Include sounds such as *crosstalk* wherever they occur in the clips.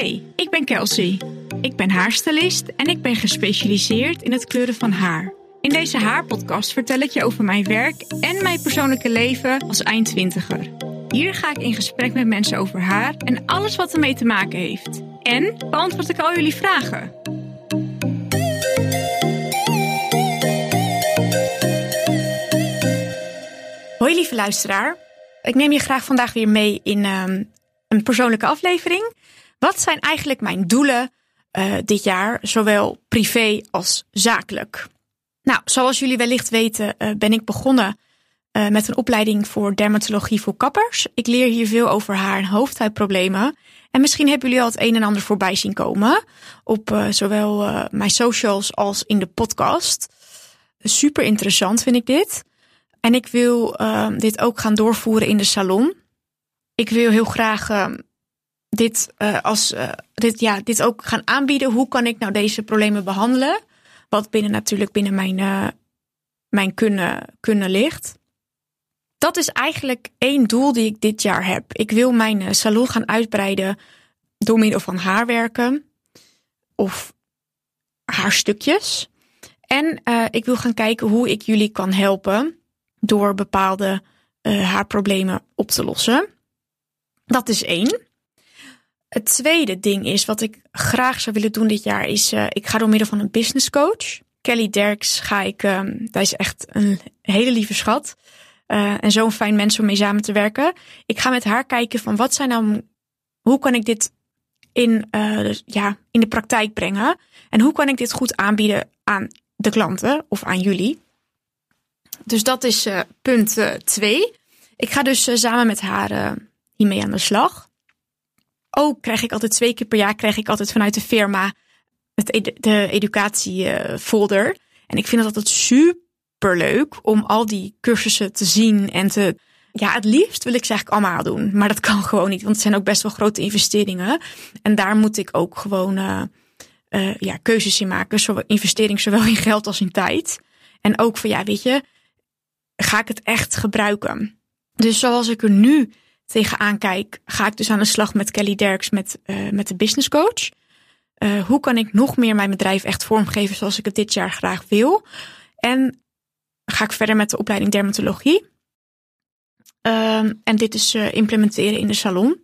Hey, ik ben Kelsey. Ik ben haarstylist en ik ben gespecialiseerd in het kleuren van haar. In deze haarpodcast vertel ik je over mijn werk en mijn persoonlijke leven als eindtwintiger. Hier ga ik in gesprek met mensen over haar en alles wat ermee te maken heeft. En beantwoord ik al jullie vragen. Hoi lieve luisteraar. Ik neem je graag vandaag weer mee in ehm, een persoonlijke aflevering. Wat zijn eigenlijk mijn doelen uh, dit jaar, zowel privé als zakelijk? Nou, zoals jullie wellicht weten, uh, ben ik begonnen uh, met een opleiding voor dermatologie voor kappers. Ik leer hier veel over haar- en hoofdhuidproblemen. En misschien hebben jullie al het een en ander voorbij zien komen op zowel mijn socials als in de podcast. Super interessant vind ik dit. En ik wil dit ook gaan doorvoeren in de salon. Ik wil heel graag dit, uh, als, uh, dit, ja, dit ook gaan aanbieden. Hoe kan ik nou deze problemen behandelen? Wat binnen natuurlijk binnen mijn, uh, mijn kunnen, kunnen ligt. Dat is eigenlijk één doel die ik dit jaar heb. Ik wil mijn salon gaan uitbreiden door middel van haarwerken of haarstukjes. En ik wil gaan kijken hoe ik jullie kan helpen door bepaalde haarproblemen op te lossen. Dat is één. Het tweede ding is wat ik graag zou willen doen dit jaar is uh, ik ga door middel van een business coach. Kelly Derks ga ik, dat is echt een hele lieve schat. Uh, en zo'n fijn mens om mee samen te werken. Ik ga met haar kijken van wat zijn nou, hoe kan ik dit in, uh, dus, ja, in de praktijk brengen? En hoe kan ik dit goed aanbieden aan de klanten of aan jullie? Dus dat is punt twee. Ik ga dus samen met haar hiermee aan de slag ook krijg ik altijd twee keer per jaar krijg ik altijd vanuit de firma het de educatiefolder. En ik vind het altijd super leuk om al die cursussen te zien en te. Ja, het liefst wil ik ze eigenlijk allemaal doen. Maar dat kan gewoon niet, want het zijn ook best wel grote investeringen. En daar moet ik ook gewoon uh, uh, ja, keuzes in maken. Zowel investering zowel in geld als in tijd. En ook van ja, weet je, ga ik het echt gebruiken? Dus zoals ik er nu tegenaan kijk, ga ik dus aan de slag met Kelly Derks, met, uh, met de business coach. Uh, hoe kan ik nog meer mijn bedrijf echt vormgeven zoals ik het dit jaar graag wil? En ga ik verder met de opleiding dermatologie. Um, en dit is uh, implementeren in de salon.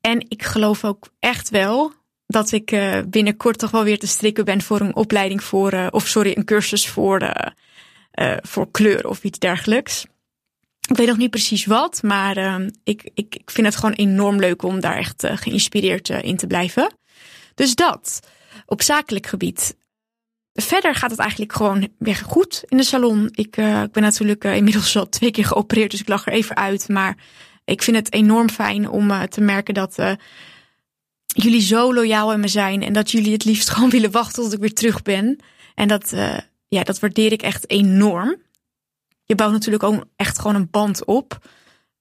En ik geloof ook echt wel dat ik binnenkort toch wel weer te strikken ben voor een opleiding voor, of sorry, een cursus voor, voor kleur of iets dergelijks. Ik weet nog niet precies wat, maar uh, ik, ik, ik vind het gewoon enorm leuk om daar echt uh, geïnspireerd uh, in te blijven. Dus dat op zakelijk gebied. Verder gaat het eigenlijk gewoon weer goed in de salon. Ik, ik ben natuurlijk inmiddels al *laughs* twee keer geopereerd, dus ik lag er even uit. Maar ik vind het enorm fijn om te merken dat jullie zo loyaal in me zijn. En dat jullie het liefst *laughs* gewoon willen wachten tot ik weer terug ben. En dat, ja, dat waardeer ik echt enorm je bouwt natuurlijk ook echt gewoon een band op.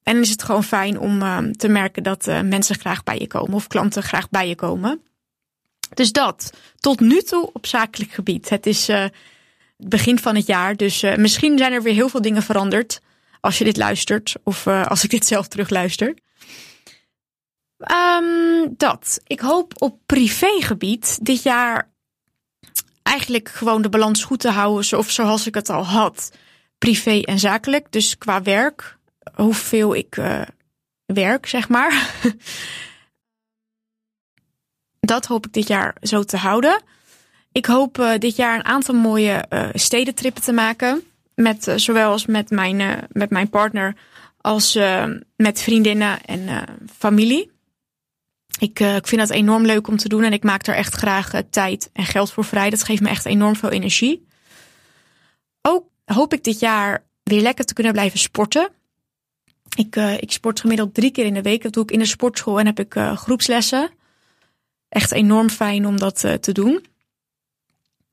En dan is het gewoon fijn om uh, te merken dat uh, mensen graag bij je komen of klanten graag bij je komen. Dus dat tot nu toe op zakelijk gebied. Het is uh, het begin van het jaar, dus misschien zijn er weer heel veel dingen veranderd als je dit luistert of als ik dit zelf terugluister. Um, dat. Ik hoop op privégebied dit jaar eigenlijk gewoon de balans goed te houden, of zoals ik het al had privé en zakelijk. Dus qua werk, hoeveel ik uh, werk, zeg maar. *laughs* Dat hoop ik dit jaar zo te houden. Ik hoop uh, dit jaar een aantal mooie uh, stedentrippen te maken. Met, zowel als met mijn, met mijn partner als met vriendinnen en familie. Ik, ik vind dat enorm leuk om te doen en ik maak er echt graag tijd en geld voor vrij. Dat geeft me echt enorm veel energie. Hoop ik dit jaar weer lekker te kunnen blijven sporten. Ik, uh, ik sport gemiddeld drie keer in de week. Dat doe ik in de sportschool en heb ik uh, groepslessen. Echt enorm fijn om dat uh, te doen.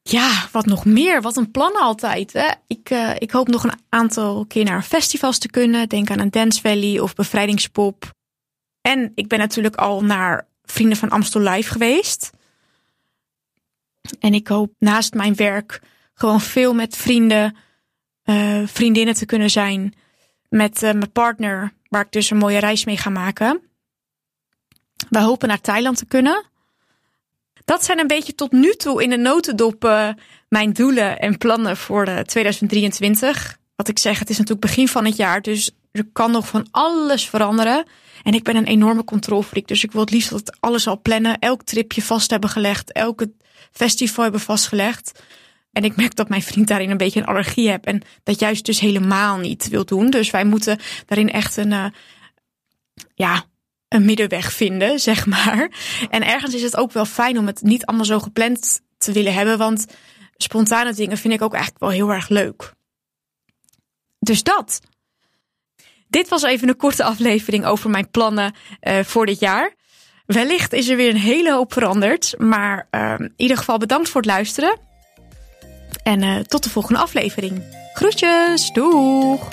Ja, wat nog meer? Wat een plan altijd. Hè? Ik, ik hoop nog een aantal keer naar festivals te kunnen. Denk aan een Dance Valley of Bevrijdingspop. En ik ben natuurlijk al naar Vrienden van Amstel Live geweest. En ik hoop naast mijn werk gewoon veel met vrienden uh, vriendinnen te kunnen zijn met uh, mijn partner, waar ik dus een mooie reis mee ga maken. We hopen naar Thailand te kunnen. Dat zijn een beetje tot nu toe in de notendop uh, mijn doelen en plannen voor de 2023. Wat ik zeg, het is natuurlijk begin van het jaar, dus er kan nog van alles veranderen. En ik ben een enorme controlfreak, dus ik wil het liefst dat alles al plannen, elk tripje vast hebben gelegd, elke festival hebben vastgelegd. En ik merk dat mijn vriend daarin een beetje een allergie heeft en dat juist dus helemaal niet wil doen. Dus wij moeten daarin echt een, uh, ja, een middenweg vinden, *laughs* zeg maar. En ergens is het ook wel fijn om het niet allemaal zo gepland te willen hebben, want spontane dingen vind ik ook eigenlijk wel heel erg leuk. Dus dat. Dit was even een korte aflevering over mijn plannen uh, voor dit jaar. Wellicht is er weer een hele hoop veranderd, maar uh, in ieder geval bedankt voor het luisteren. En uh, tot de volgende aflevering. Groetjes, doeg!